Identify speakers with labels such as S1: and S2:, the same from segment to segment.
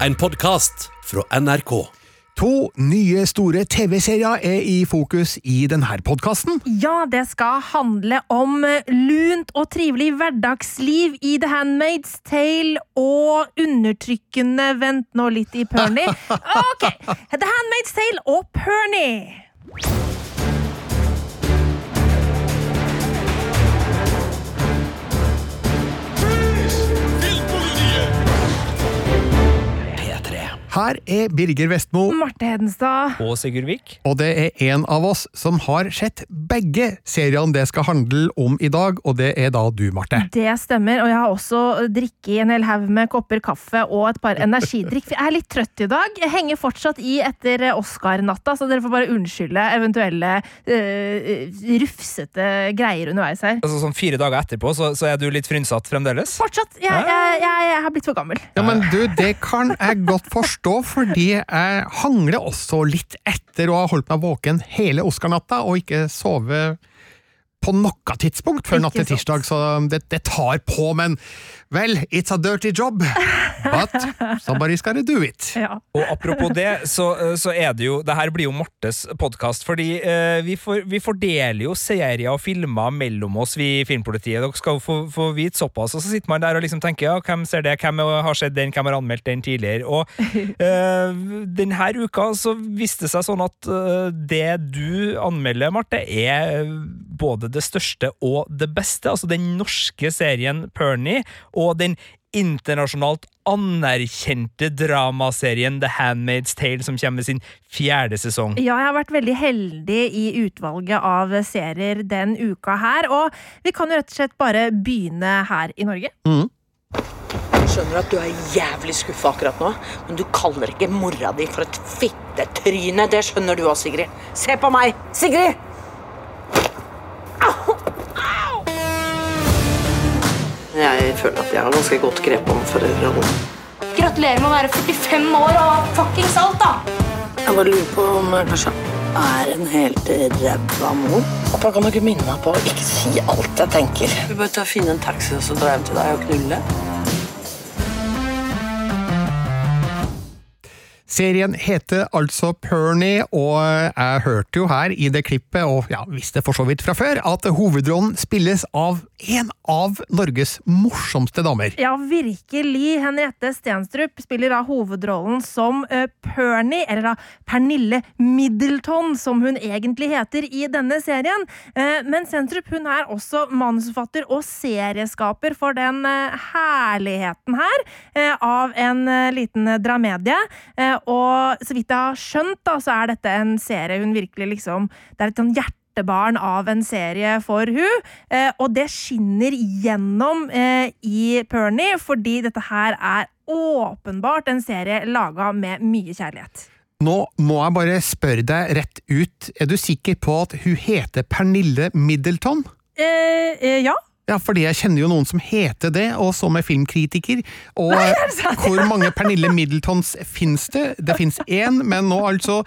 S1: en podkast fra NRK.
S2: To nye store TV-serier er i fokus i denne podkasten.
S3: Ja, det skal handle om lunt og trivelig hverdagsliv i The Handmaid's Tale og undertrykkende Vent nå litt i Pernie. Ok, The Handmaid's Tale og Pernie.
S2: Her er Birger Vestmo,
S3: Marte Hedenstad.
S4: Og Sigurd Vik.
S2: og det er en av oss som har sett begge seriene det skal handle om i dag, og det er da du, Marte.
S3: Det stemmer, og jeg har også drikket en hel haug med kopper kaffe og et par energidrikk. Jeg er litt trøtt i dag. Jeg henger fortsatt i etter Oscar-natta, så dere får bare unnskylde eventuelle øh, rufsete greier underveis her.
S4: Altså Sånn fire dager etterpå så, så er du litt frynsatt fremdeles?
S3: Fortsatt. Jeg, jeg, jeg, jeg har blitt for gammel.
S2: Ja, men du, det kan jeg godt forstå, fordi jeg hangler også litt etter å ha holdt meg våken hele Oscar-natta og ikke sove på noe tidspunkt før natt til tirsdag, så det, det tar på, men vel, it's a dirty job, but somebody's gotta do it.
S3: Ja.
S4: Og apropos det, så, så er det jo Det her blir jo Martes podkast, fordi eh, vi, for, vi fordeler jo serier og filmer mellom oss, vi i Filmpolitiet. Dere skal jo få, få vite såpass, og så sitter man der og liksom tenker ja, hvem ser det, hvem har sett den, hvem har anmeldt den tidligere? Og eh, denne uka så viste det seg sånn at eh, det du anmelder, Marte, er både det største og det beste. Altså den norske serien Pernie og den internasjonalt anerkjente dramaserien The Handmaid's Tale, som kommer med sin fjerde sesong.
S3: Ja, jeg har vært veldig heldig i utvalget av serier den uka her, og vi kan jo rett og slett bare begynne her i Norge.
S5: Skjønner at du er jævlig skuffa akkurat nå, men du kaller ikke mora di for et fittetryne. Det skjønner du òg, Sigrid. Se på meg! Sigrid! Au! Jeg føler at jeg har ganske godt grep om foreldrerollen.
S6: Gratulerer med å være 45 år og fuckings alt, da!
S5: Jeg bare lurer på om jeg kanskje er en helt ræva mor. Pappa kan du ikke minne meg på å ikke si alt jeg tenker. Vi bør ta og finne en taxi og så dra hjem til deg og knulle.
S2: Serien heter altså Pernie, og jeg hørte jo her i det klippet, og ja, visste for så vidt fra før, at hovedrollen spilles av en av Norges morsomste damer.
S3: Ja, virkelig. Henriette Stenstrup spiller da hovedrollen som uh, Pernie, eller da Pernille Middleton, som hun egentlig heter i denne serien. Eh, men Stenstrup hun er også manusforfatter og serieskaper for den eh, herligheten her eh, av en eh, liten eh, dramedie. Og så vidt jeg har skjønt, da, så er dette en serie hun virkelig liksom Det er et sånn hjertebarn av en serie for hun, eh, og det skinner gjennom eh, i Pernie, fordi dette her er åpenbart en serie laga med mye kjærlighet.
S2: Nå må jeg bare spørre deg rett ut, er du sikker på at hun heter Pernille Middleton?
S3: Eh, eh, ja.
S2: Ja, fordi jeg kjenner jo noen som heter det, og som er filmkritiker. Og hvor mange Pernille Middletons finnes det? Det finnes én, men nå altså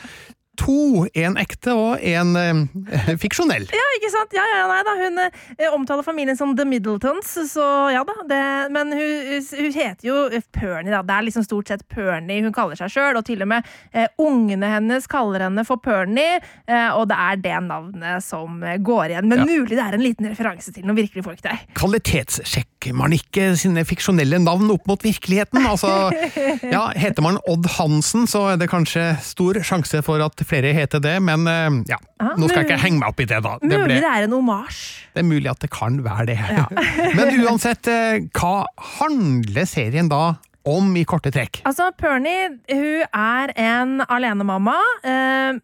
S2: to. En ekte og en eh, fiksjonell.
S3: Ja, ikke sant? Ja, ja, nei da. Hun eh, omtaler familien som The Middletons, så ja da. Det, men hun, hun heter jo Pernie, da. Det er liksom stort sett Pernie hun kaller seg sjøl, og til og med eh, ungene hennes kaller henne for Pernie, eh, og det er det navnet som eh, går igjen. Men
S2: Ja.
S3: mulig det er en liten referanse til noen virkelige folk der.
S2: Kvalitetssjekker man ikke sine fiksjonelle navn opp mot virkeligheten? Altså, ja, heter man Odd Hansen, så er det kanskje stor sjanse for at flere heter det, men eh, ja,
S3: Aha,
S2: nå skal jeg ikke henge meg opp i det, da. Det,
S3: Mulig
S2: ble,
S3: det er en omasj.
S2: det er mulig at det kan være det. Men uansett, eh, hva handler serien da om i korte trekk?
S3: Altså, Pernie hun er en alenemamma. Eh,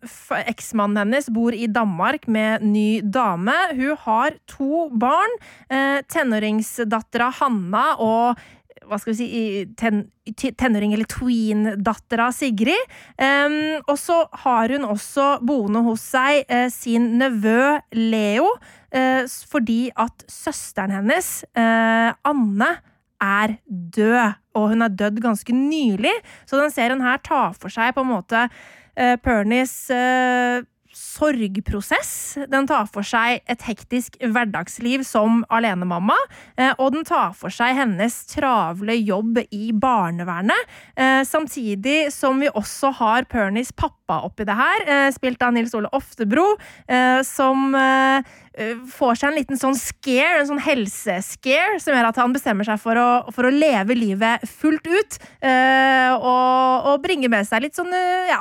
S3: Eksmannen hennes bor i Danmark med ny dame. Hun har to barn. Tenåringsdattera Hanna og hva skal vi si, ten, tenåring- eller tween-dattera Sigrid. Um, og så har hun også boende hos seg uh, sin nevø Leo, uh, fordi at søsteren hennes, uh, Anne, er død, og hun er dødd ganske nylig. Så den serien her tar for seg på en måte Pernies sorgprosess. Den tar for seg et hektisk hverdagsliv som alenemamma. eh, Og den tar for seg hennes travle jobb i barnevernet. eh, Samtidig som vi også har Pernies pappa oppi det her, eh, spilt av Nils Ole Oftebro, som får seg en liten sånn scare, en sånn helsescare, som gjør at han bestemmer seg for å, for å leve livet fullt ut. Og, og bringe med seg litt sånn ja,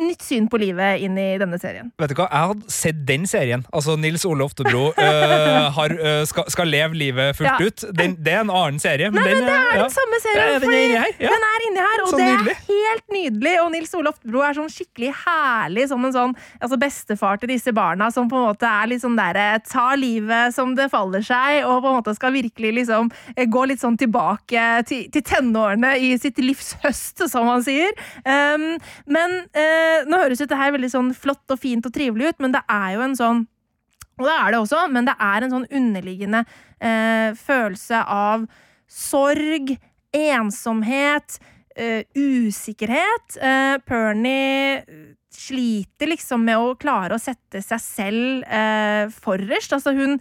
S3: nytt syn på livet inn i denne serien.
S4: Vet du hva, Jeg hadde sett den serien. Altså Nils Ole Oftebro øh, har, øh, skal, skal leve livet fullt
S3: Ja.
S4: ut. Den, det er en annen serie. Men
S3: Nei,
S4: den,
S3: men det er
S4: ja.
S3: den samme
S4: Ja,
S3: serien.
S4: den er inni her, ja.
S3: Den er inni her, og
S4: Så
S3: det
S4: nydelig.
S3: er helt nydelig. Og Nils Ole Oftebro er sånn skikkelig herlig som en sånn altså bestefar til disse barna, som på en måte er litt sånn derre tar livet som det faller seg, og på en måte skal virkelig liksom eh, gå litt sånn tilbake til, til tenårene i sitt livs høst, som han sier. Um, men uh, nå høres dette her veldig sånn flott og fint og trivelig ut, men det er jo en sånn og det er det også, men det er en sånn underliggende eh, følelse av sorg, ensomhet, eh, usikkerhet. Eh, Pernie sliter liksom med å klare å sette seg selv eh, forrest. Altså hun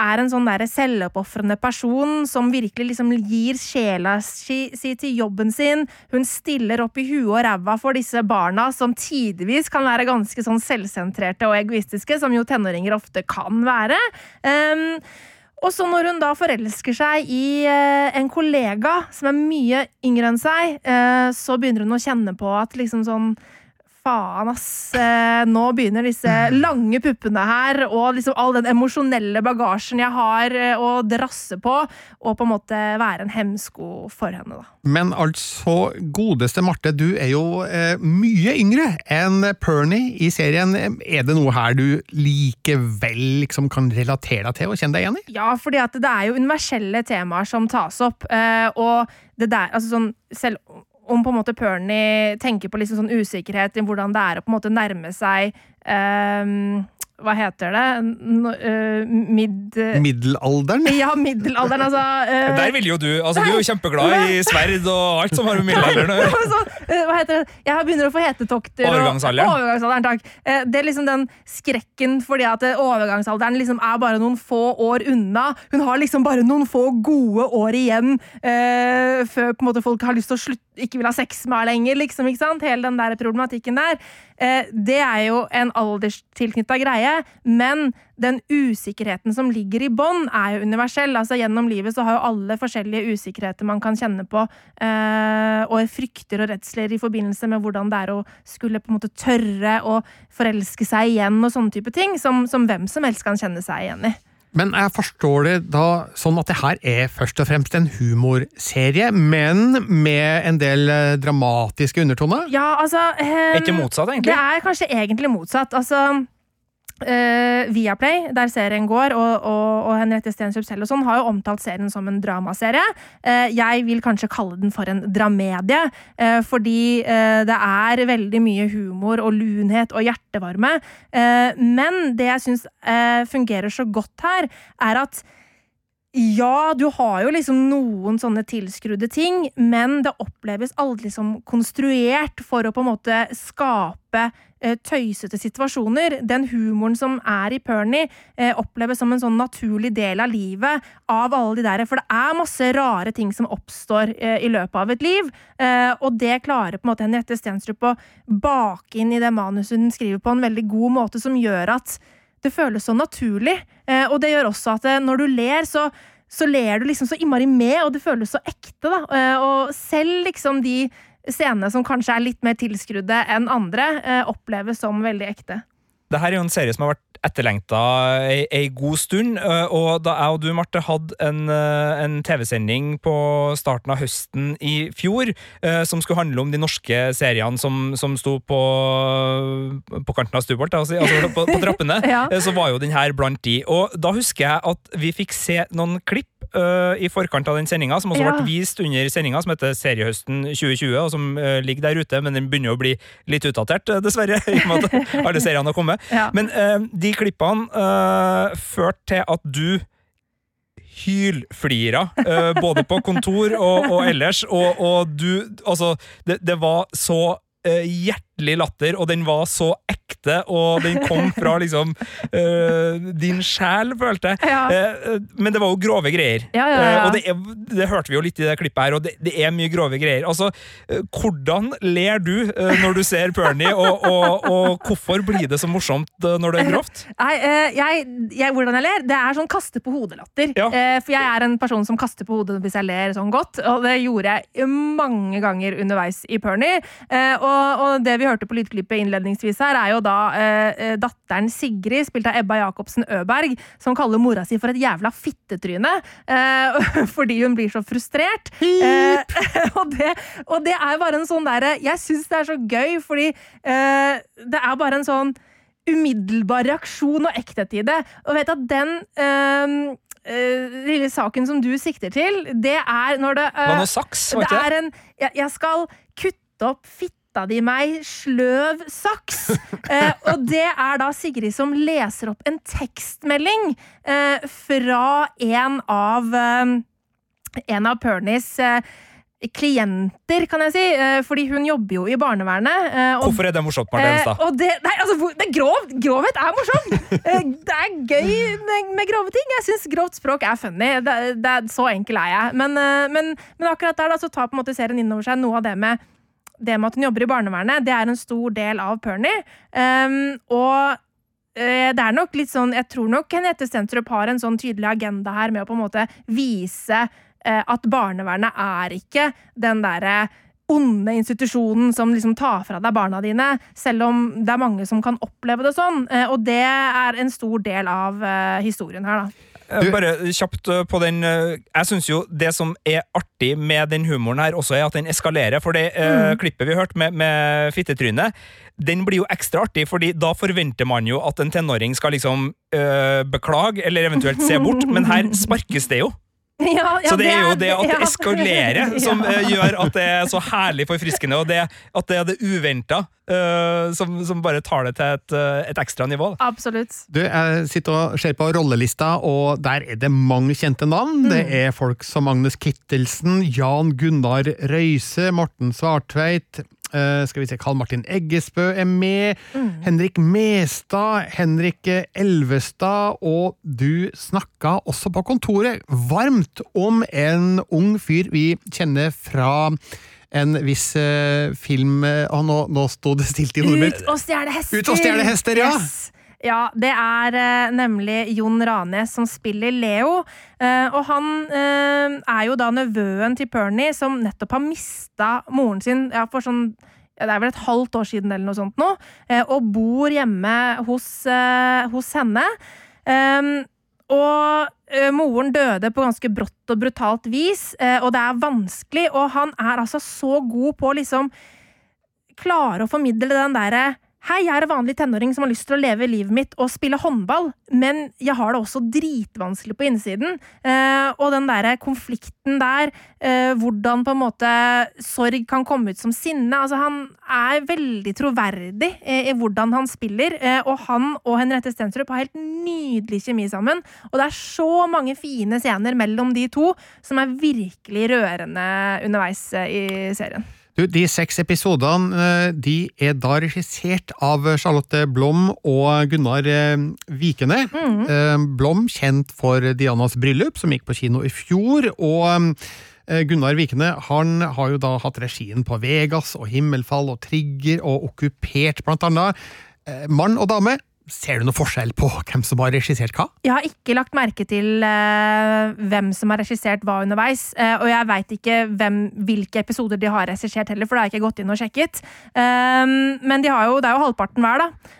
S3: er en sånn selvoppofrende person som virkelig liksom gir sjela si, si til jobben sin. Hun stiller opp i huet og ræva for disse barna, som tidvis kan være ganske sånn selvsentrerte og egoistiske, som jo tenåringer ofte kan være. Um, og så når hun da forelsker seg i eh, en kollega som er mye yngre enn seg, eh, så begynner hun å kjenne på at liksom sånn Faen, ass. Eh, nå begynner disse lange puppene her, og liksom all den emosjonelle bagasjen jeg har eh, å drasse på, og på en måte være en hemsko for henne, da.
S2: Men altså, godeste Marte, du er jo eh, mye yngre enn Pernie i serien. Er det noe her du likevel liksom kan relatere deg til og kjenne deg igjen i?
S3: Ja, fordi at det er jo universelle temaer som tas opp, eh, og det der, altså sånn, selv om på en måte Pernie tenker på liksom sånn usikkerhet i hvordan det er å på en måte nærme seg eh, hva heter det? N uh, mid...
S2: Middelalderen?
S3: Ja, middelalderen, altså. uh,
S4: Der vil jo du altså Du er jo kjempeglad i sverd og alt som har med middelalderen å gjøre.
S3: altså, eh, hva heter det? Jeg begynner å få hetetokter. og-
S4: Overgangsalderen.
S3: Overgangsalderen, takk. Eh, Det er liksom den skrekken fordi at overgangsalderen liksom er bare noen få år unna. Hun har liksom bare noen få gode år igjen eh, før på en måte folk har lyst til å slutte, ikke vil ha sex med henne lenger. liksom, ikke sant? Hele den der problematikken der. Eh, det er jo en alderstilknytta greie, men den usikkerheten som ligger i bånn, er jo universell. Altså Gjennom livet så har jo alle forskjellige usikkerheter man kan kjenne på, eh, og frykter og redsler i forbindelse med hvordan det er å skulle på en måte tørre å forelske seg igjen og sånne type ting, som, som hvem som helst kan kjenne seg igjen i.
S2: Men jeg forstår det da sånn at det her er først og fremst en humorserie, men med en del eh, dramatiske undertoner?
S3: Ja, altså eh,
S4: ikke motsatt, egentlig?
S3: Det er kanskje egentlig motsatt. Altså eh, Viaplay, der serien går, og, og, og Henriette Stenstrup selv og sånn, har jo omtalt serien som en dramaserie. Uh, jeg vil kanskje kalle den for en dramedie, uh, fordi det er veldig mye humor og lunhet og hjertevarme. Men det jeg syns fungerer så godt her, er at ja, du har jo liksom noen sånne tilskrudde ting, men det oppleves aldri som konstruert for å på en måte skape eh, tøysete situasjoner. Den humoren som er i Pernie, eh, oppleves som en sånn naturlig del av livet av alle de der. For det er masse rare ting som oppstår eh, i løpet av et liv, og det klarer på en måte Henriette Stenstrup å bake inn i det manuset hun skriver på en veldig god måte, som gjør at det føles så naturlig. Eh, og det gjør også at eh, når du ler, så, så ler du liksom så innmari med, og det føles så ekte. da. Eh, og selv liksom de scenene som kanskje er litt mer tilskrudde enn andre, oppleves som veldig ekte.
S4: Det her er jo en serie som har vært etterlengta ei, ei god stund. øh, Og da jeg og du, Marte, hadde en, øh, en TV-sending på starten av høsten i fjor øh, som skulle handle om de norske seriene som, som sto på, på kanten av stupet, altså, på, på trappene,
S3: Ja.
S4: så var jo den her blant de. Og da husker jeg at vi fikk se noen klipp øh, i forkant av den sendinga, som også
S3: Ja.
S4: ble vist under sendinga, som heter Seriehøsten 2020, og som uh, ligger der ute, men den begynner å bli litt utdatert, øh, dessverre, i og med at alle seriene har kommet.
S3: Ja.
S4: Men uh, de klippene eh, førte til at du hylflira, eh, både på kontor og, og ellers, og, og du Altså, det, det var så eh, hjertelig latter, og den var så ekte ekte, og den kom fra liksom eh, din sjel, følte jeg.
S3: Ja.
S4: Eh, men det var jo grove greier.
S3: Ja, ja.
S4: Eh, og det, er, det hørte vi jo litt i det klippet her, og det, det er mye grove greier. Altså, hvordan ler du når du ser Pernie, og, og, og hvorfor blir det så morsomt når det er grovt?
S3: Nei, jeg, jeg, hvordan jeg ler, det er sånn kaste på hodet-latter.
S4: Ja.
S3: For jeg er en person som kaster på hodet hvis jeg ler sånn godt, og det gjorde jeg mange ganger underveis i Pernie. Og, og det vi hørte på lydklippet innledningsvis her, er jo da eh, datteren Sigrid, spilt av Ebba Jacobsen Øberg, som kaller mora si for et jævla fittetryne eh, fordi hun blir så frustrert. Eh, og, det, og det er bare en sånn derre Jeg syns det er så gøy, fordi eh, det er bare en sånn umiddelbar reaksjon og ekthet i det. Og vet at den øhm, øh, lille saken som du sikter til, det er når det
S4: var
S3: øh,
S4: noe saks, var
S3: Det
S4: ikke det?
S3: er en jeg, jeg skal kutte opp fitta de meg, sløv saks. Eh, og det er da Sigrid som leser opp en tekstmelding eh, fra en av eh, en av Pernies eh, klienter, kan jeg si. Eh, fordi hun jobber jo i barnevernet. eh, og
S4: Hvorfor er det morsomt, Marte
S3: Eh, det, nei, altså, det er grovt. Grovhet er morsomt. Det er gøy med, med grove ting. Jeg syns grovt språk er funny. Det, det er, så enkel er jeg. Men, men, men akkurat der da, så tar på en måte serien inn over seg noe av det med det med at hun jobber i barnevernet. Det er en stor del av Pernie. Um, og eh, det er nok litt sånn, Jeg tror nok Henriette Stensrup har en sånn tydelig agenda her med å på en måte vise eh, at barnevernet er ikke den derre onde institusjonen som liksom tar fra deg barna dine, selv om det er mange som kan oppleve det sånn. Eh, og det er en stor del av historien her, da.
S4: Eh, Bare kjapt eh, på den eh, Jeg syns jo det som er artig med den humoren her, også er at den eskalerer. For det eh, klippet vi hørte med, med fittetrynet, den blir jo ekstra artig, fordi da forventer man jo at en tenåring skal liksom uh, beklage, eller eventuelt se bort, men her sparkes det jo.
S3: Ja, ja,
S4: Så det er jo det at det
S3: ja.
S4: eskalerer som
S3: Ja.
S4: eh, gjør at det er så herlig forfriskende, og det, at det er det uventa som, som bare tar det til et, eh, et ekstra nivå. Da.
S3: Absolutt.
S2: Du, jeg sitter og ser på rollelista, og der er det mange kjente navn. Det er folk som Agnes Kittelsen, Jan Gunnar Røise, Morten Svartveit, eh, skal vi se, Karl Martin Eggesbø er med, Henrik Mestad, Henrik Elvestad, og du snakka også på kontoret varmt om en ung fyr vi kjenner fra en viss uh, film Å, nå, nå sto det stilt i hodet mitt.
S3: Ut og stjele hester!
S2: Ut og stjele hester, ja.
S3: Yes. Ja, det er eh, nemlig Jon Ranes som spiller Leo. Eh, og han eh, er jo da nevøen til Pernie, som nettopp har mista moren sin ja, for sånn ja, det er vel et halvt år siden eller noe sånt nå, eh, og bor hjemme hos, eh, hos henne. Um, og eh, moren døde på ganske brått og brutalt vis, og det er vanskelig, og han er altså så god på å liksom klare å formidle den derre Hei, jeg er en vanlig tenåring som har lyst til å leve livet mitt og spille håndball, men jeg har det også dritvanskelig på innsiden. Eh, og den derre konflikten der, eh, hvordan på en måte sorg kan komme ut som sinne. Altså, han er veldig troverdig eh, i hvordan han spiller, eh, og han og Henriette Stensrup har helt nydelig kjemi sammen. Og det er så mange fine scener mellom de to som er virkelig rørende underveis eh, i serien.
S2: Du, de seks episodene eh, de er da regissert av Charlotte Blom og Gunnar eh, Vikene. Mm. Blom kjent for Dianas bryllup, som gikk på kino i fjor. og Gunnar Vikene han har jo da hatt regien på Vegas og Himmelfall og Trigger og Okkupert, blant annet. Mann og dame, ser du noe forskjell på hvem som har regissert hva?
S3: Jeg har ikke lagt merke til uh, hvem som har regissert hva underveis. Uh, og jeg veit ikke hvem, hvilke episoder de har regissert heller, for det har jeg ikke gått inn og sjekket. Um, men de jo, det er jo halvparten hver, da.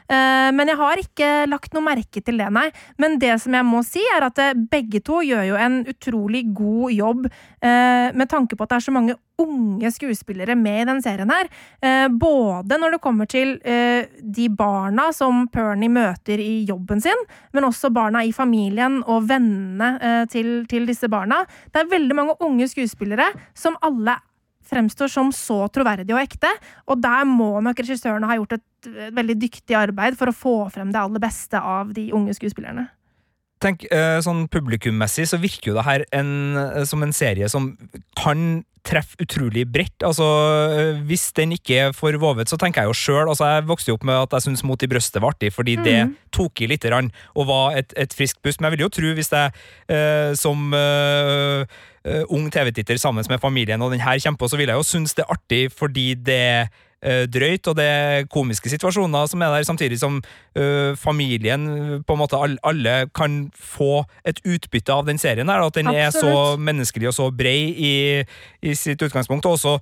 S3: Men jeg har ikke lagt noe merke til det, nei. Men det som jeg må si, er at begge to gjør jo en utrolig god jobb med tanke på at det er så mange unge skuespillere med i den serien her. Eh, både når det kommer til eh, de barna som Pernie møter i jobben sin, men også barna i familien og vennene eh, til, til disse barna. Det er veldig mange unge skuespillere som alle fremstår som så troverdige og ekte, og der må nok regissørene ha gjort et, veldig dyktig arbeid for å få frem det aller beste av de unge skuespillerne.
S4: Tenk, eh, sånn publikummessig så virker jo det her en, eh, som en serie som kan treffe utrolig bredt. Altså, eh, Hvis den ikke er for vovet, så tenker jeg jo sjøl altså, Jeg vokste jo opp med at jeg syntes Mot i brøstet var artig, fordi det tok i lite grann og var et, et friskt pust. Men jeg vil jo tro, hvis jeg eh, som eh, ung TV-titter sammen med familien og den her kommer på, så vil jeg jo synes det er artig fordi det drøyt, og det er komiske situasjoner som er der, samtidig som eh, familien på en måte alle, alle kan få et utbytte av den serien her, at den er så menneskelig og så brei i, i sitt utgangspunkt, og også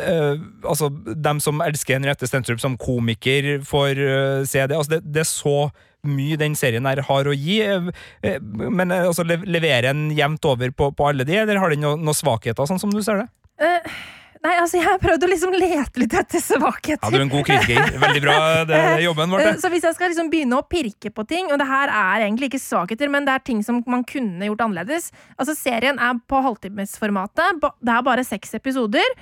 S4: eh, altså, dem som elsker Henriette Stentrup som komiker, får eh, se det. Altså, det. Det er så mye den serien her har å gi, eh, eh, men eh, altså, leverer den jevnt over på, på alle de, eller har den noen noe svakheter, sånn som du ser det?
S3: Eh, nei, altså, jeg har prøvd å liksom lete litt etter svakheter.
S4: Ja, du en god kritiker. Veldig bra, det er jobben vår.
S3: Eh,
S4: det.
S3: Så hvis jeg skal liksom begynne å pirke på ting, og det her er egentlig ikke svakheter, men det er ting som man kunne gjort annerledes Altså, serien er på halvtimesformatet. Det er bare seks episoder.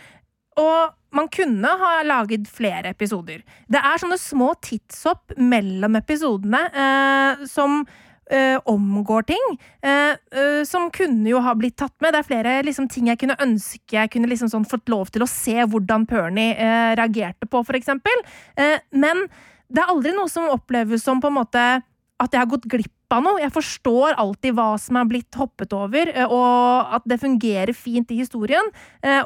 S3: Og man kunne ha laget flere episoder. Det er sånne små tidshopp mellom episodene eh, som eh, omgår ting. eh, eh, som kunne jo ha blitt tatt med. Det er flere liksom, ting jeg kunne ønske jeg kunne liksom, sånn, fått lov til å se hvordan Pernie eh, reagerte på, for eksempel. Eh, men det er aldri noe som oppleves som på en måte at jeg har gått glipp av noe. Jeg forstår alltid hva som er blitt hoppet over, og at det fungerer fint i historien.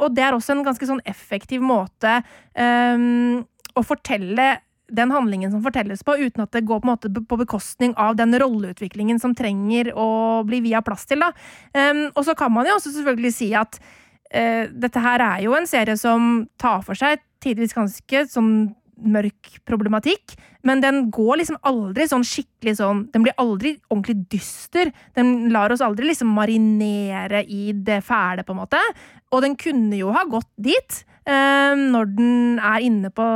S3: Og det er også en ganske sånn effektiv måte um, å fortelle den handlingen som fortelles på, uten at det går på, en måte på bekostning av den rolleutviklingen som trenger å bli via plass til. Da. Um, Og så kan man jo også selvfølgelig si at uh, dette her er jo en serie som tar for seg tidvis ganske sånn mørk problematikk, men den går liksom aldri sånn skikkelig sånn Den blir aldri ordentlig dyster. Den lar oss aldri liksom marinere i det fæle, på en måte. Og den kunne jo ha gått dit. Eh, når den er inne på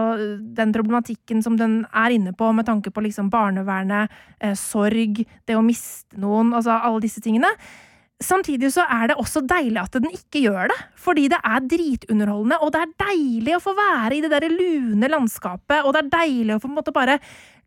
S3: den problematikken som den er inne på, med tanke på liksom barnevernet, eh, sorg, det å miste noen, altså alle disse tingene. Samtidig så er det også deilig at den ikke gjør det, fordi det er dritunderholdende, og det er deilig å få være i det der lune landskapet, og det er deilig å på en måte bare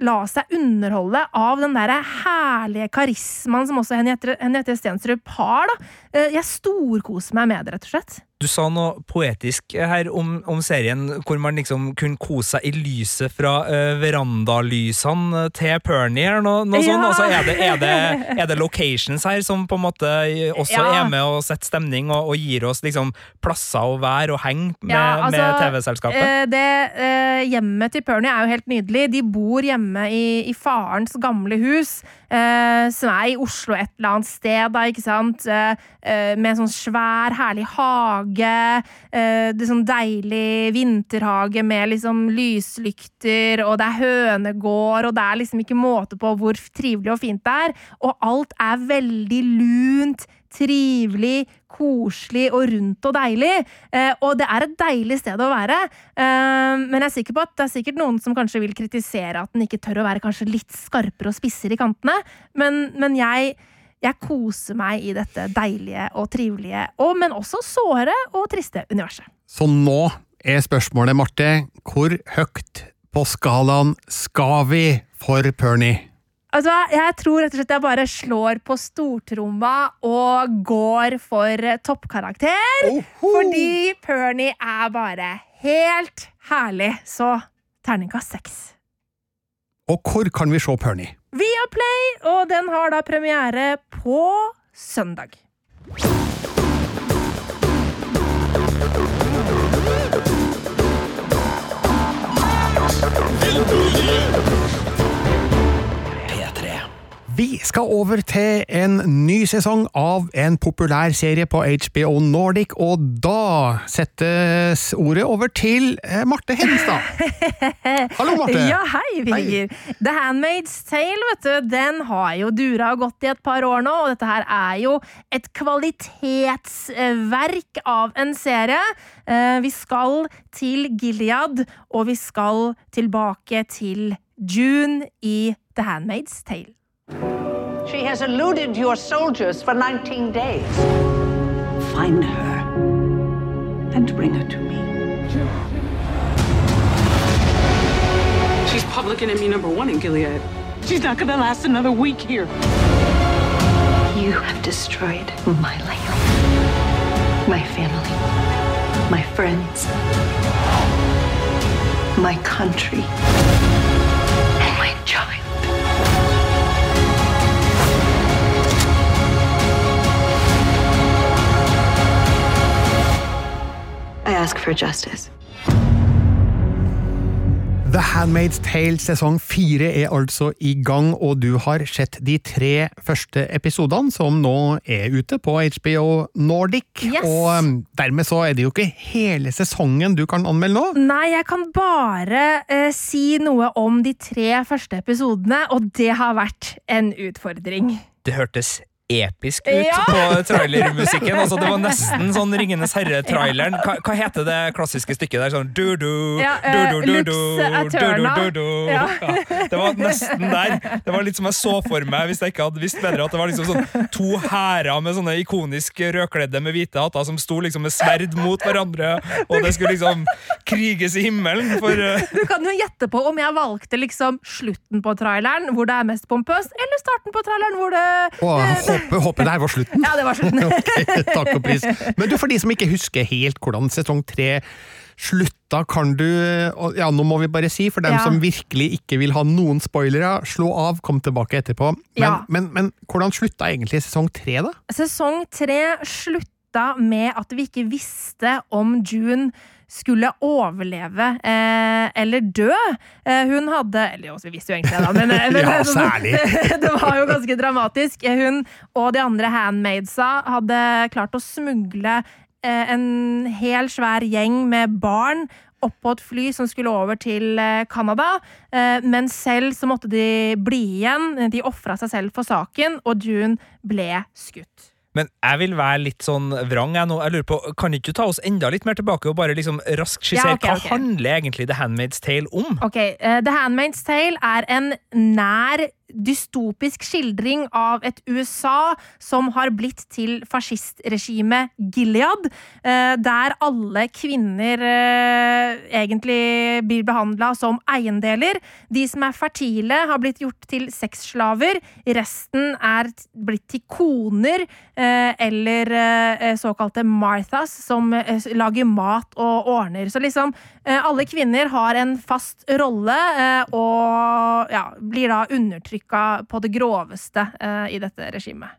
S3: la seg underholde av den der herlige karismaen som også Henriette Henriette Stenstrup har, da. Eh, Jeg storkoser meg med det, rett og slett.
S4: Du sa noe poetisk her om, om serien hvor man liksom kunne kose seg i lyset fra uh, verandalysene til Pernie. eller Noe, noe sånt.
S3: Ja.
S4: Altså, er, det, er, det, er det locations her som på en måte også
S3: Ja.
S4: er med og setter stemning og, og gir oss liksom plasser å være og henge med,
S3: Ja, altså,
S4: med TV-selskapet?
S3: Eh, det uh, Hjemmet til Pernie er jo helt nydelig. De bor hjemme i, i farens gamle hus, uh, som er i Oslo et eller annet sted, da, ikke sant? Med en sånn svær, herlig hage. Eh, det er sånn deilig vinterhage med liksom lyslykter, og det er hønegård, og det er liksom ikke måte på hvor trivelig og fint det er. Og alt er veldig lunt, trivelig, koselig og rundt og deilig. Eh, og det er et deilig sted å være. Eh, men jeg er sikker på at det er sikkert noen som kanskje vil kritisere at den ikke tør å være kanskje litt skarpere og spissere i kantene. Men, men jeg, jeg koser meg i dette deilige og trivelige, og, men også såre og triste universet.
S2: Så nå er spørsmålet, Marte, hvor høyt på skalaen skal vi for Pernie?
S3: Altså, jeg tror rett og slett jeg bare slår på stortromma og går for toppkarakter. toppkarakter. Fordi Pernie er bare helt herlig. Så terningkast seks.
S2: Og hvor kan vi se Pernie?
S3: Via Play, og den har da premiere på søndag.
S2: Vi skal over til en ny sesong av en populær serie på HBO Nordic, og da settes ordet over til eh, Marte Henstad. Hallo, Marte.
S3: Ja, hei, Birger. The Handmaid's Tale, vet du, den har jo dura og gått i et par år nå, og dette her er jo et kvalitetsverk av en serie. Eh, Vi skal til Gilead, og vi skal tilbake til June i The Handmaid's Tale.
S7: She has eluded your soldiers for 19 days. Find her and bring her to me.
S8: She's public enemy number one in Gilead. She's not gonna last another week here.
S7: You have destroyed my life, my family, my friends, my country, ask for justice.
S2: The Handmaid's Tale sesong fire er altså i gang, og du har sett de tre første episodene som nå er ute på HBO Nordic.
S3: Yes.
S2: Og um, dermed så er det jo ikke hele sesongen du kan anmelde nå.
S3: Nei, jeg kan bare eh, si noe om de tre første episodene, og det har vært en utfordring.
S4: Det hørtes episk ut
S3: Ja.
S4: på trailermusikken. Altså, det var nesten sånn Ringenes herre-traileren. Hva, hva heter det klassiske stykket der? Sånn du-du,
S3: eh,
S4: du-du, du-du, du-du, du-du.
S3: Ja.
S4: Ja, det var nesten der. Det var litt som jeg så for meg, hvis jeg ikke hadde visst bedre, at det var liksom sånn to hærer med sånne ikonisk rødkledde med hvite hatter som sto liksom med sverd mot hverandre, og det skulle liksom kriges i himmelen for eh,
S3: Du kan jo gjette på om jeg valgte liksom slutten på traileren, hvor det er mest pompøst, eller starten på traileren, hvor det
S2: Og håper, håper det her var slutten.
S3: Ja, det var slutten.
S2: okay, takk og pris. Men du, for de som ikke husker helt hvordan sesong tre slutta, kan du Ja, nå må vi bare si, for dem
S3: Ja.
S2: som virkelig ikke vil ha noen spoilere, slå av, kom tilbake etterpå. Men,
S3: Ja.
S2: men, men hvordan slutta egentlig sesong tre, da?
S3: Sesong tre slutta med at vi ikke visste om June skulle overleve eh, eller dø. Eh, hun hadde Eller jo, vi visste jo egentlig det, da, men, eh, men
S2: Ja, særlig.
S3: det var jo ganske dramatisk. Eh, Hun og de andre handmaidsa hadde klart å smugle eh, en hel svær gjeng med barn opp på et fly som skulle over til eh, Canada, men selv så måtte de bli igjen. De ofra seg selv for saken, og June ble skutt.
S4: Men jeg vil være litt sånn vrang. Jeg, nå. jeg lurer på, Kan ikke du ta oss enda litt mer tilbake og bare liksom raskt skissere
S3: Ja, okay,
S4: hva
S3: okay.
S4: handler egentlig The Handmaid's Tale om?
S3: Ok, uh, The Handmaid's Tale er en nær dystopisk skildring av et USA som har blitt til fascistregimet Gilead, eh, der alle kvinner eh, egentlig blir behandla som eiendeler. De som er fertile, har blitt gjort til sexslaver. Resten er blitt til koner eh, eller såkalte Marthas, som lager mat og ordner. Så liksom, alle kvinner har en fast rolle, og ja, blir da undertrykka på det groveste eh, i dette regimet.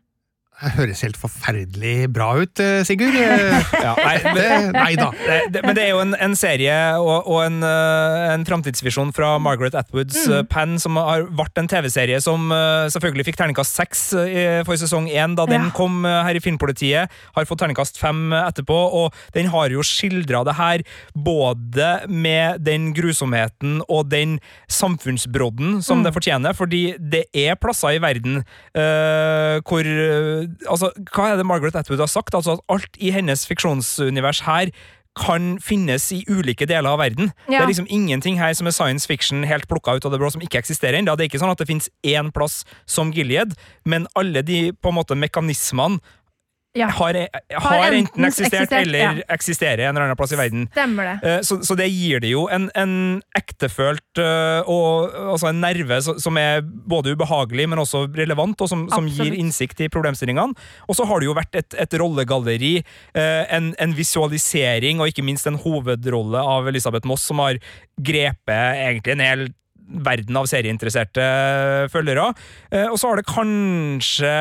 S2: Det høres helt forferdelig bra ut, eh, Sigurd. Eh,
S4: Ja, nei,
S2: Det, nei da.
S4: det, det, men det er jo en, en serie og, og en, eh, en framtidsvisjon fra Margaret Atwoods
S3: Mm.
S4: Penn pen, som har vært en TV-serie som selvfølgelig fikk terningkast seks for sesong én da den
S3: Ja.
S4: kom her i Filmpolitiet. Har fått terningkast fem etterpå, og den har jo skildra det her både med den grusomheten og den samfunnsbrodden som
S3: Mm.
S4: det fortjener, fordi det er plasser i verden uh, hvor Altså, hva er det Margaret Atwood har sagt? Altså at alt i hennes fiksjonsunivers her kan finnes i ulike deler av verden. Det er liksom ingenting her som er science fiction helt plukka ut av det blå, som ikke eksisterer ennå. Det er ikke sånn at det finnes én plass som Gilead, men alle de på en måte mekanismene
S3: Ja,
S4: har, har enten
S3: enten
S4: eksistert,
S3: eksistert,
S4: eller
S3: ja.
S4: eksisterer en eller annen plass i verden.
S3: det.
S4: Eh, Så, så det gir det jo en, en ektefølt eh, og altså en nerve som er både ubehagelig, men også relevant, og som, som gir innsikt i problemstillingene. Og så har det jo vært et, et rollegalleri, eh, en, en visualisering og ikke minst en hovedrolle av Elisabeth Moss, som har grepet egentlig en hel verden av serieinteresserte følgere. Eh, og så har det kanskje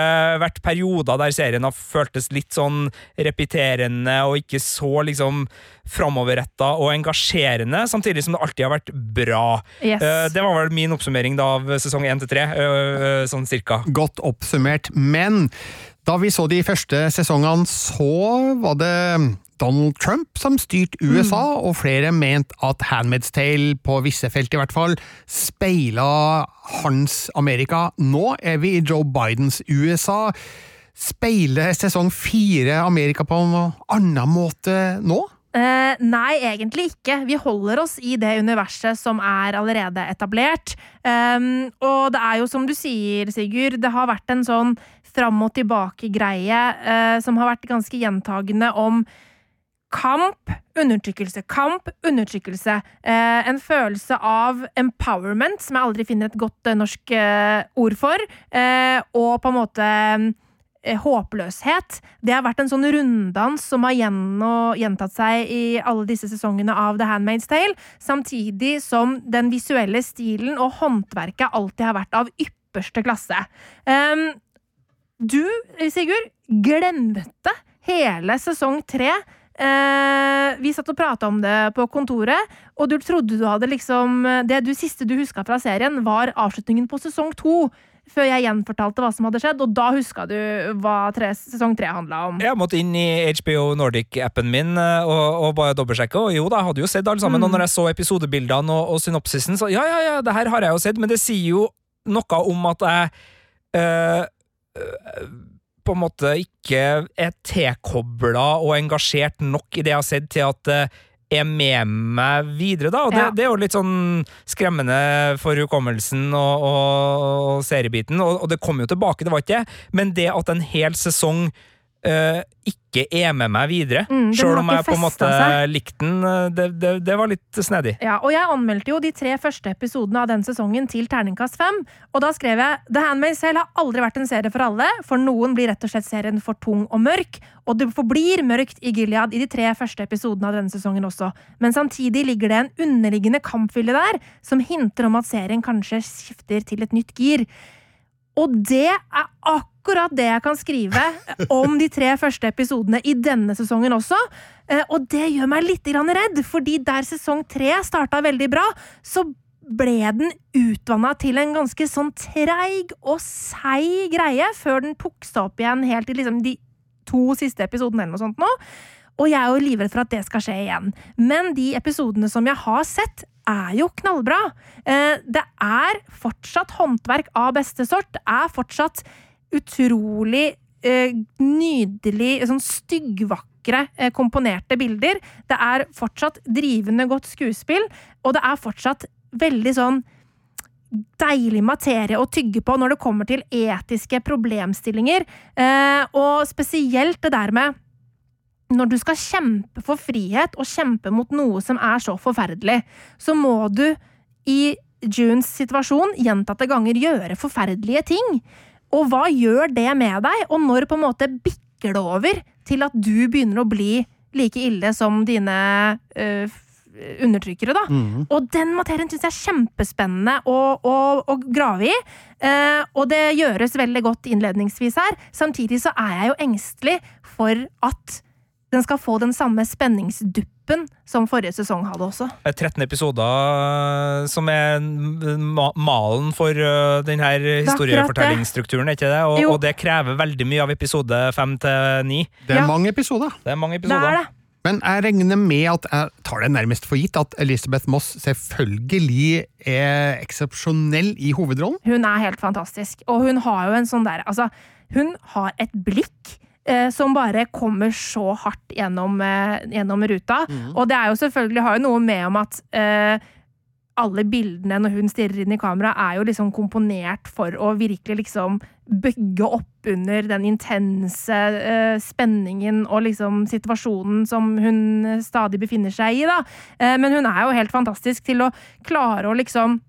S4: vært perioder der serien har føltes litt sånn repeterende og ikke så liksom framoverretta og engasjerende, samtidig som det alltid har vært bra.
S3: Yes.
S4: Eh, det var vel min oppsummering da av sesong én til tre, eh, sånn cirka.
S2: Godt oppsummert. Men da vi så de første sesongene, så var det Donald Trump som styrte USA, og flere mente at Handmaid's Tale, på visse felt i hvert fall, speila hans Amerika. Nå er vi i Joe Bidens USA. Speiler sesong fire Amerika på en annen måte nå?
S3: Eh, nei, egentlig ikke. Vi holder oss i det universet som er allerede etablert. Um, og det er jo som du sier, Sigurd, det har vært en sånn fram og tilbake-greie eh, som har vært ganske gjentagende om kamp, undertrykkelse, kamp, undertrykkelse. Eh, en følelse av empowerment, som jeg aldri finner et godt eh, norsk eh, ord for, eh, og på en måte håpløshet. Det har vært en sånn runddans som har gjentatt seg i alle disse sesongene av The Handmaid's Tale, samtidig som den visuelle stilen og håndverket alltid har vært av ypperste klasse. Um, du, Sigurd, glemte hele sesong tre. Uh, vi satt og prata om det på kontoret, og du trodde du hadde liksom Det du siste du huska fra serien, var avslutningen på sesong to. Før jeg gjenfortalte hva som hadde skjedd, og da huska du hva tre, sesong tre handla om.
S4: Jeg måtte inn i HBO Nordic-appen min eh, og, og bare dobbeltsjekke, og jo da, jeg hadde jo sett alle sammen.
S3: Mm.
S4: Og når jeg så episodebildene og, og synopsisen, så ja, ja, ja, det her har jeg jo sett, men det sier jo noe om at jeg øh, øh, på en måte ikke er tilkobla og engasjert nok i det jeg har sett, til at det er med meg videre, da. Og det,
S3: Ja.
S4: det er jo litt sånn skremmende for hukommelsen og, og, og seriebiten, og, og det kom jo tilbake, det var ikke det, men det at en hel sesong øh, ikke er med meg videre,
S3: Mm,
S4: sjøl om jeg på en måte
S3: seg.
S4: likte den, øh, det, det, det var litt snedig.
S3: Ja, og jeg anmeldte jo de tre første episodene av den sesongen til terningkast fem. Og da skrev jeg The Handmaid's Tale har aldri vært en serie for alle. For noen blir rett og slett serien for tung og mørk. Og det forblir mørkt i Gilead i de tre første episodene av denne sesongen også. Men samtidig ligger det en underliggende kampfylle der som hinter om at serien kanskje skifter til et nytt gir. Og det er akkurat det jeg kan skrive om de tre første episodene i denne sesongen også. Eh, Og det gjør meg litt redd, fordi der sesong tre starta veldig bra, så ble den utvanna til en ganske sånn treig og seig greie, før den seg opp igjen helt til liksom de to siste episodene eller noe sånt nå. Og jeg er jo livredd for at det skal skje igjen. Men de episodene som jeg har sett, er jo knallbra. Eh, Det er fortsatt håndverk av beste sort. Det er fortsatt utrolig eh, nydelig, sånn styggvakre eh, komponerte bilder. Det er fortsatt drivende godt skuespill, og det er fortsatt veldig sånn deilig materie å tygge på når det kommer til etiske problemstillinger. Eh, og spesielt det der med når du skal kjempe for frihet og kjempe mot noe som er så forferdelig, så må du i Junes situasjon gjentatte ganger gjøre forferdelige ting. Og hva gjør det med deg, og når på en måte bikker det over til at du begynner å bli like ille som dine øh, undertrykkere, da? Og den materien syns jeg er kjempespennende å, å, å grave i. Eh, og det gjøres veldig godt innledningsvis her. Samtidig så er jeg jo engstelig for at den skal få den samme spenningsduppen som forrige sesong hadde også.
S4: Det er 13 episoder som er malen for denne historiefortellingsstrukturen, er ikke det? Og, og det krever veldig mye av episode 5 til 9.
S2: Det er
S3: Ja.
S2: mange episoder.
S4: Det er mange
S3: Det er det.
S2: Men jeg regner med at jeg tar det nærmest for gitt at Elisabeth Moss selvfølgelig er eksepsjonell i hovedrollen.
S3: Hun er helt fantastisk. Og hun har jo en sånn der Altså, hun har et blikk eh, som bare kommer så hardt gjennom, eh, gjennom ruta. Og det er jo selvfølgelig har jo noe med om at eh, alle bildene når hun stirrer inn i kamera, er jo liksom komponert for å virkelig liksom bygge opp under den intense eh, spenningen og liksom situasjonen som hun stadig befinner seg i, da. Eh, men hun er jo helt fantastisk til å klare å liksom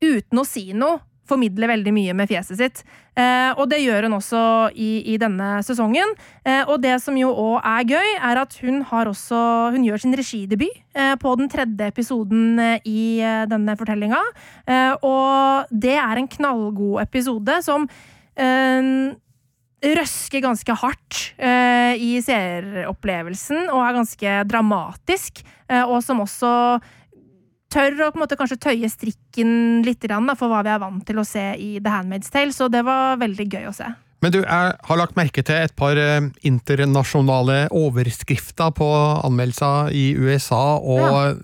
S3: uten å si noe, formidle veldig mye med fjeset sitt. Eh, og det gjør hun også i, i denne sesongen. Eh, og det som jo òg er gøy, er at hun også Hun gjør sin regidebut eh, på den tredje episoden eh, i eh, denne fortellinga. Eh, og det er en knallgod episode som røsker ganske hardt i seeropplevelsen og er ganske dramatisk, og som også tør å på en måte kanskje tøye strikken litt da, for hva vi er vant til å se i The Handmaid's Tale, så det var veldig gøy å se.
S2: Men du, jeg har lagt merke til et par eh, internasjonale overskrifter på anmeldelser i USA, og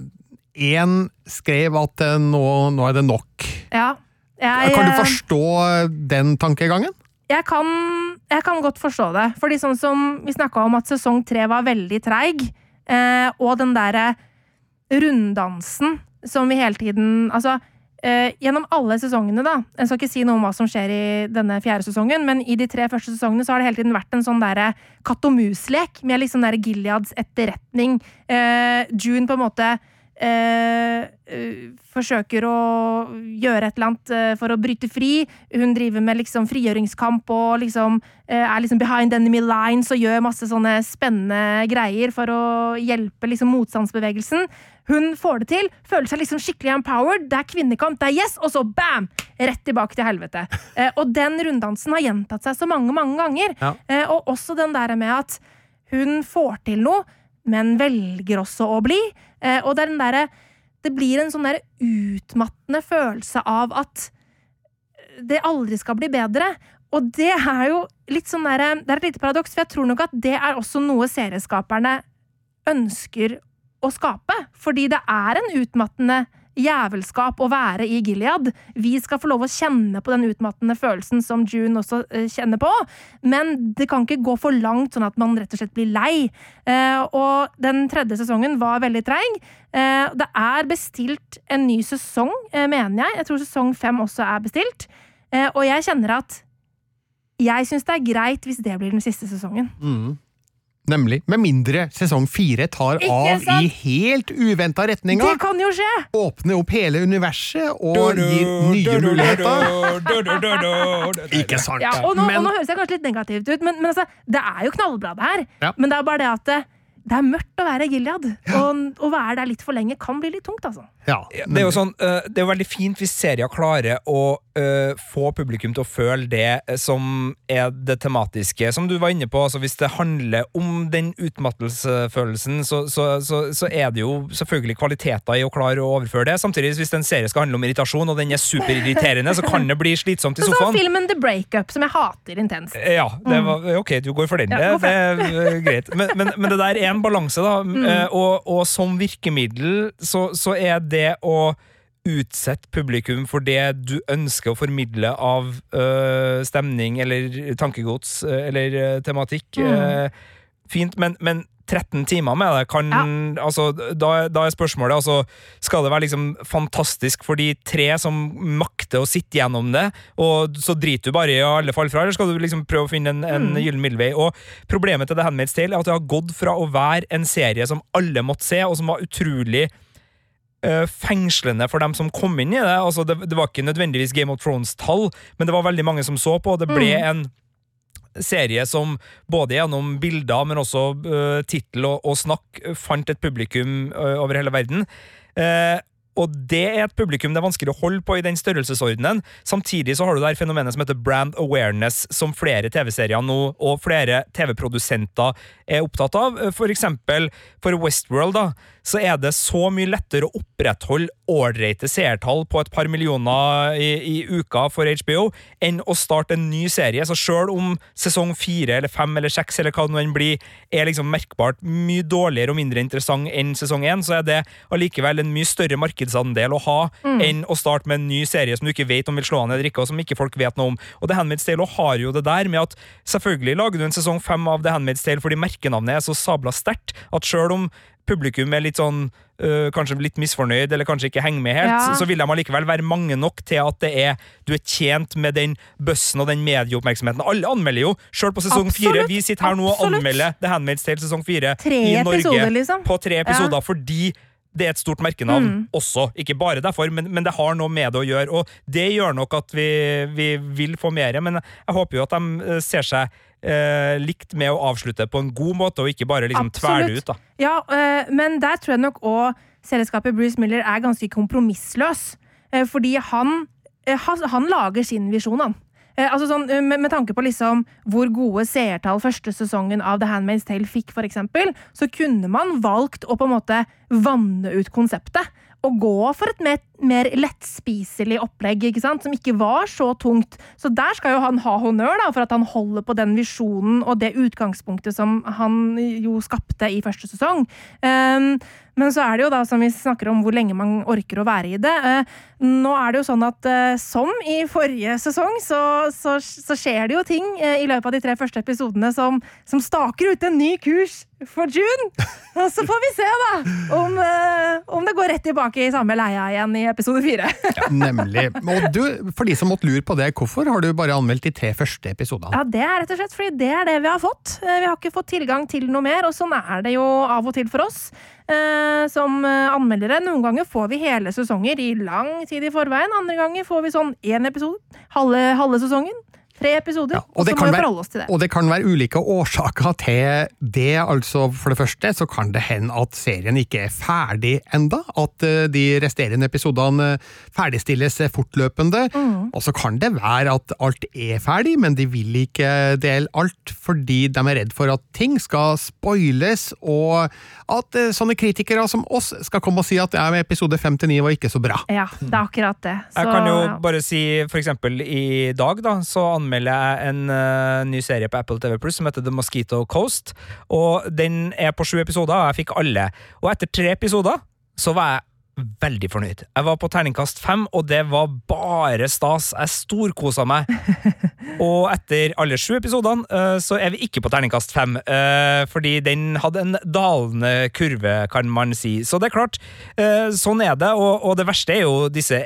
S2: én skrev at eh, nå, nå er det nok.
S3: Ja. Jeg,
S2: Kan du
S3: eh,
S2: forstå den tankegangen?
S3: jeg kan, jeg kan godt forstå det. Fordi sånn som vi snakka om at sesong tre var veldig treig, eh, og den derre runddansen som vi hele tiden Altså, eh, gjennom alle sesongene, da Jeg skal ikke si noe om hva som skjer i denne fjerde sesongen, men i de tre første sesongene så har det hele tiden vært en sånn derre katt og mus-lek med liksom derre Gileads etterretning. Eh, June på en måte eh, eh, forsøker å gjøre et eller annet eh, for å bryte fri. Hun driver med liksom frigjøringskamp og liksom eh, er liksom behind enemy lines og gjør masse sånne spennende greier for å hjelpe liksom motstandsbevegelsen. Hun får det til, føler seg liksom skikkelig empowered. Det er kvinnekamp, det er yes, og så bam! Rett tilbake til helvete. Eh, og den runddansen har gjentatt seg så mange, mange ganger.
S2: Ja.
S3: Eh, og også den der med at hun får til noe, men velger også å bli. Eh, og det er den derre Det blir en sånn der utmattende følelse av at det aldri skal bli bedre. Og det er jo litt sånn der, Det er et lite paradoks, for jeg tror nok at det er også noe serieskaperne ønsker å skape. Fordi det er en utmattende jævelskap å være i Gilead. Vi skal få lov å kjenne på den utmattende følelsen som June også eh, kjenner på, men det kan ikke gå for langt sånn at man rett og slett blir lei. Eh, og den tredje sesongen var veldig treig. Eh, det er bestilt en ny sesong, mener jeg. Jeg tror sesong fem også er bestilt. Og jeg kjenner at jeg syns det er greit hvis det blir den siste sesongen.
S2: Nemlig. Med mindre sesong fire tar
S3: Ikke
S2: av
S3: sant?
S2: i helt uventa retninger.
S3: Det kan jo skje!
S2: Åpner opp hele universet og gir nye muligheter. Ikke sant?
S3: Ja, og, nå,
S2: Men-
S3: og nå høres jeg kanskje litt negativt ut, men, men altså, det er jo knallbra, det her.
S2: Ja.
S3: Men det er bare det at det, er mørkt å være Gilead. Og å være der litt for lenge kan bli litt tungt, altså.
S2: Ja,
S4: Det er jo sånn, eh, det er veldig fint hvis serier klarer å eh, få publikum til å føle det eh, som er det tematiske. Som du var inne på, altså hvis det handler om den utmattelsesfølelsen, så, så, så, så er det jo selvfølgelig kvaliteter i å klare å overføre det. Samtidig, hvis en serie skal handle om irritasjon, og den er superirriterende, så kan det bli slitsomt i
S3: Sånn som
S4: sofaen.
S3: filmen The Breakup, som jeg hater intenst.
S4: Ja, det var, ok, du går for den.
S3: Ja,
S4: det, det er greit. Men, men, men det der er en balanse, da. eh, Og, og som virkemiddel så, så er det å utsette publikum for det du ønsker å formidle av øh, stemning eller tankegods øh, eller tematikk. øh, fint, men, men 13 timer med det kan
S3: Ja.
S4: altså, da, da er spørsmålet altså, Skal det være liksom fantastisk for de tre som makter å sitte gjennom det, og så driter du bare i alle fall fra, eller skal du liksom prøve å finne en, en gyllen middelvei? Og Problemet til The Handmaid's Tale er at det har gått fra å være en serie som alle måtte se, og som var utrolig eh, fengslende for dem som kom inn i det. Altså, det, det var ikke nødvendigvis Game of Thrones-tall, men det var veldig mange som så på, og det ble en serie som både gjennom bilder, men også uh, tittel og, og snakk eh, fant et publikum uh, over hele verden. Uh, og det er et publikum det er vanskelig å holde på i den størrelsesordenen. Samtidig så har du der fenomenet som heter brand awareness, som flere TV-serier nå, og flere TV-produsenter er opptatt av. Eh, For eksempel for Westworld, da, så er det så mye lettere å opprettholde ålreite seertall på et par millioner i, i uka for HBO enn å starte en ny serie. Så sjøl om sesong fire eller fem eller seks eller hva det nå enn blir, er liksom merkbart mye dårligere og mindre interessant enn sesong én, så er det allikevel en mye større markedsandel å ha enn å starte med en ny serie som du ikke vet om vil slå an eller ikke, og som ikke folk vet noe om. Og The Handmaid's Tale har jo det der med at selvfølgelig lager du en sesong fem av The Handmaid's Tale fordi merkenavnet er så sabla sterkt at sjøl om publikum er litt sånn øh, kanskje litt misfornøyd, eller kanskje ikke henger med helt,
S3: Ja.
S4: så vil de allikevel være mange nok til at det er du er tjent med den bøssen og den medieoppmerksomheten. Alle anmelder jo, sjøl på sesong fire. Vi sitter her nå og anmelder The Handmaid's Tale sesong fire i Norge
S3: liksom.
S4: på tre episoder fordi det er et stort merkenavn
S3: Mm.
S4: også. Ikke bare derfor, men, men det har noe med det å gjøre. Og det gjør nok at vi, vi vil få mer, men jeg håper jo at de eh, ser seg eh, likt med å avslutte på en god måte, og ikke bare liksom tvele ut. da.
S3: Ja, eh, men der tror jeg nok òg selskapet Bruce Miller er ganske kompromissløs. Eh, fordi han, eh, han, lager sin visjon, han. Eh, altså sånn, eh, med, med tanke på liksom hvor gode seertall første sesongen av The Handmaid's Tale fikk, for eksempel, så kunne man valgt å på en måte vanne ut konseptet. Og gå for et mer, mer lettspiselig opplegg, ikke sant? som ikke var så tungt. Så der skal jo han ha honnør da, for at han holder på den visjonen og det utgangspunktet som han jo skapte i første sesong. Um, men så er det jo da, som vi snakker om, hvor lenge man orker å være i det. Eh, nå er det jo sånn at eh, som i forrige sesong, så, så, så skjer det jo ting eh, i løpet av de tre første episodene som, som staker ut en ny kurs for June. Og så får vi se, da, om, om det går rett tilbake i samme leia igjen i episode fire.
S2: Nemlig. Og du, for de som måtte lure på det, hvorfor har du bare anmeldt de tre første episodene?
S3: Ja, Det er rett og slett fordi det er det vi har fått. Vi har ikke fått tilgang til noe mer, og sånn er det jo av og til for oss. Eh, som eh, anmeldere. Noen ganger får vi hele sesonger i lang tid i forveien. Andre ganger får vi sånn én episode. Halve, halve sesongen. Tre episoder.
S2: Ja, og
S3: og så må vi forholde oss til det.
S2: Og det kan være ulike årsaker til det. altså For det første så kan det hende at serien ikke er ferdig enda, At eh, de resterende episodene eh, ferdigstilles fortløpende.
S3: Mm.
S2: Og så kan det være at alt er ferdig, men de vil ikke dele alt fordi de er redd for at ting skal spoiles, og at eh, sånne kritikere som oss skal komme og si at ja, episode 5-9 var ikke så bra.
S3: Ja, det er akkurat det.
S4: Jeg kan jo
S3: ja.
S4: bare si, for eksempel i dag da, så anmelder jeg en uh, ny serie på Apple TV Plus som heter The Mosquito Coast. Og den er på sju episoder, og jeg fikk alle. Og etter tre episoder så var jeg veldig fornøyd. Jeg var på terningkast fem, og det var bare stas. Jeg storkosa meg. Og etter alle sju episodene eh, så er vi ikke på terningkast fem, eh, fordi den hadde en dalende kurve, kan man si. Så det er klart, eh, sånn er det, og, og det verste er jo disse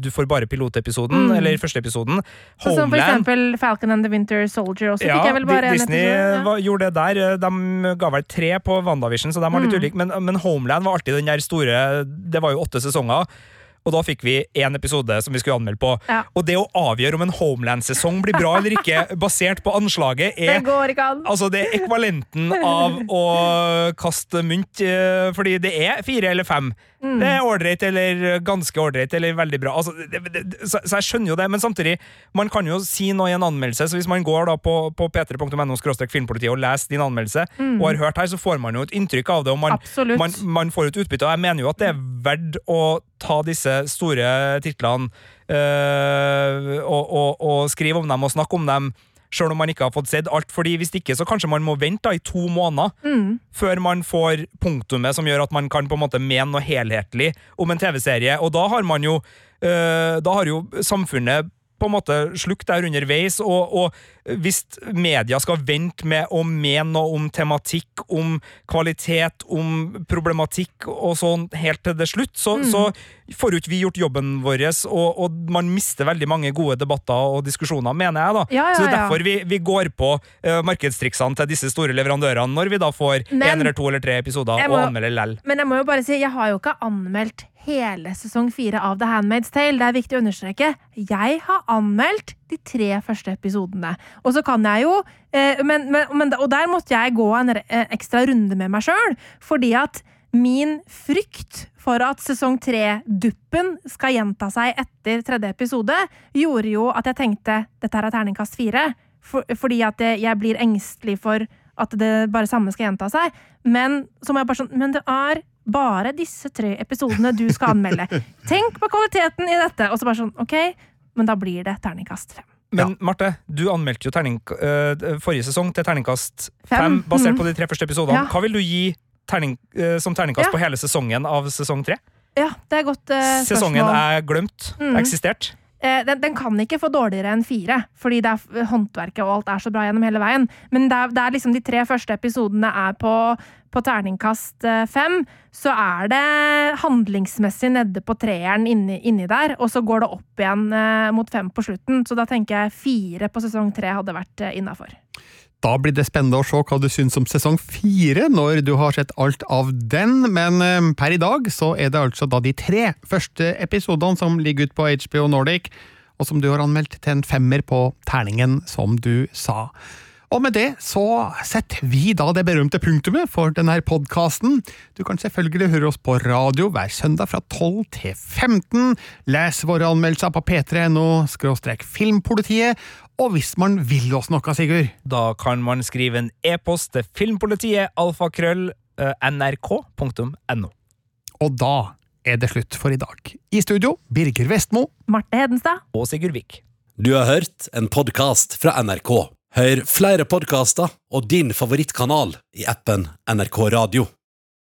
S4: Du får bare pilotepisoden,
S3: Mm.
S4: eller første episoden.
S3: Så som for eksempel Falcon and the Winter Soldier også.
S4: Ja,
S3: fikk jeg vel bare
S4: Disney.
S3: Ja.
S4: gjorde det der. De ga vel tre på WandaVision, så de var litt
S3: Mm.
S4: ulike. Men, men Homeland var alltid den der store Det var jo åtte sesonger. Og da fikk vi én episode som vi skulle anmelde på.
S3: Ja.
S4: Og det å avgjøre om en Homeland-sesong blir bra eller ikke, basert på anslaget,
S3: Det
S4: er
S3: går ikke an.
S4: Altså, det er ekvalenten av å kaste mynt, eh, fordi det er fire eller fem.
S3: Mm.
S4: Det er ålreit eller ganske ålreit eller veldig bra. Altså, det, det, så, så jeg skjønner jo det, men samtidig, man kan jo si noe i en anmeldelse. Så hvis man går da på, på p3.no filmpolitiet og leser din anmeldelse, og har hørt her, så får man jo et inntrykk av det, og man,
S3: Mm.
S4: Man, man får et utbytte. Og jeg mener jo at det er verdt å ta disse store titlene øh, og, og, og skrive om dem og snakke om dem. Sjøl om man ikke har fått sett alt, fordi hvis ikke så kanskje man må vente da i to måneder
S3: Mm.
S4: før man får punktumet som gjør at man kan på en måte mene noe helhetlig om en TV-serie. Og da har man jo øh, Da har jo samfunnet på en måte slukt der underveis, og, og hvis media skal vente med å mene noe om tematikk, om kvalitet, om problematikk og sånn helt til det slutt, så, så får jo ikke vi gjort jobben vår, og, og man mister veldig mange gode debatter og diskusjoner, mener jeg, da.
S3: Ja, ja,
S4: så det er derfor vi, vi går på uh, markedstriksene til disse store leverandørene når vi da får én eller to eller tre episoder
S3: må,
S4: og
S3: må-
S4: anmelder lell.
S3: Men jeg må jo bare si, jeg har jo ikke anmeldt hele sesong fire av The Handmaid's Tale. Det er viktig å understreke. Jeg har anmeldt de tre første episodene. Og så kan jeg jo eh, men, men, Og der måtte jeg gå en eh, ekstra runde med meg sjøl, fordi at min frykt for at sesong tre-duppen skal gjenta seg etter tredje episode, gjorde jo at jeg tenkte dette her er terningkast fire. For, fordi at jeg blir engstelig for at det bare samme skal gjenta seg. Men så må jeg bare sånn Men det er bare disse tre episodene du skal anmelde. Tenk på kvaliteten i dette! Og så bare sånn, ok, men da blir det terningkast fem.
S4: Men Marte, du anmeldte jo terning, uh, forrige sesong til terningkast fem,
S3: Fem,
S4: basert
S3: mm.
S4: på de tre første episodene.
S3: Ja.
S4: Hva vil du gi terning, uh, som terningkast
S3: Ja.
S4: på hele sesongen av sesong tre?
S3: Ja, det er godt eh,
S4: Sesongen
S3: spørsmål.
S4: er glemt,
S3: Mm.
S4: eksistert.
S3: Eh, den, den kan ikke få dårligere enn fire, fordi det er, håndverket og alt er så bra gjennom hele veien. Men det er, det er liksom de tre første episodene er på, på terningkast eh, fem, så er det handlingsmessig nede på treeren inni, inni der, og så går det opp igjen eh, mot fem på slutten. Så da tenker jeg fire på sesong tre hadde vært uh, innafor.
S2: Da blir det spennende å se hva du syns om sesong fire, når du har sett alt av den, men eh, per i dag så er det altså da de tre første episodene som ligger ute på HBO Nordic, og som du har anmeldt til en femmer på terningen, som du sa. Og med det så setter vi da det berømte punktumet for denne podkasten. Du kan selvfølgelig høre oss på radio hver søndag fra 12 til 15. Les våre anmeldelser på p3.no skråstrek filmpolitiet. Og hvis man vil oss noe, Sigurd,
S4: Da kan man skrive en e-post til filmpolitiet alfakrøll øh, nrk.no.
S2: og da er det slutt for i dag. I studio, Birger Vestmo.
S3: Marte Hedenstad.
S4: Og Sigurd Vik.
S1: Du har hørt en podkast fra NRK. Hør flere podkaster og din favorittkanal i appen NRK Radio.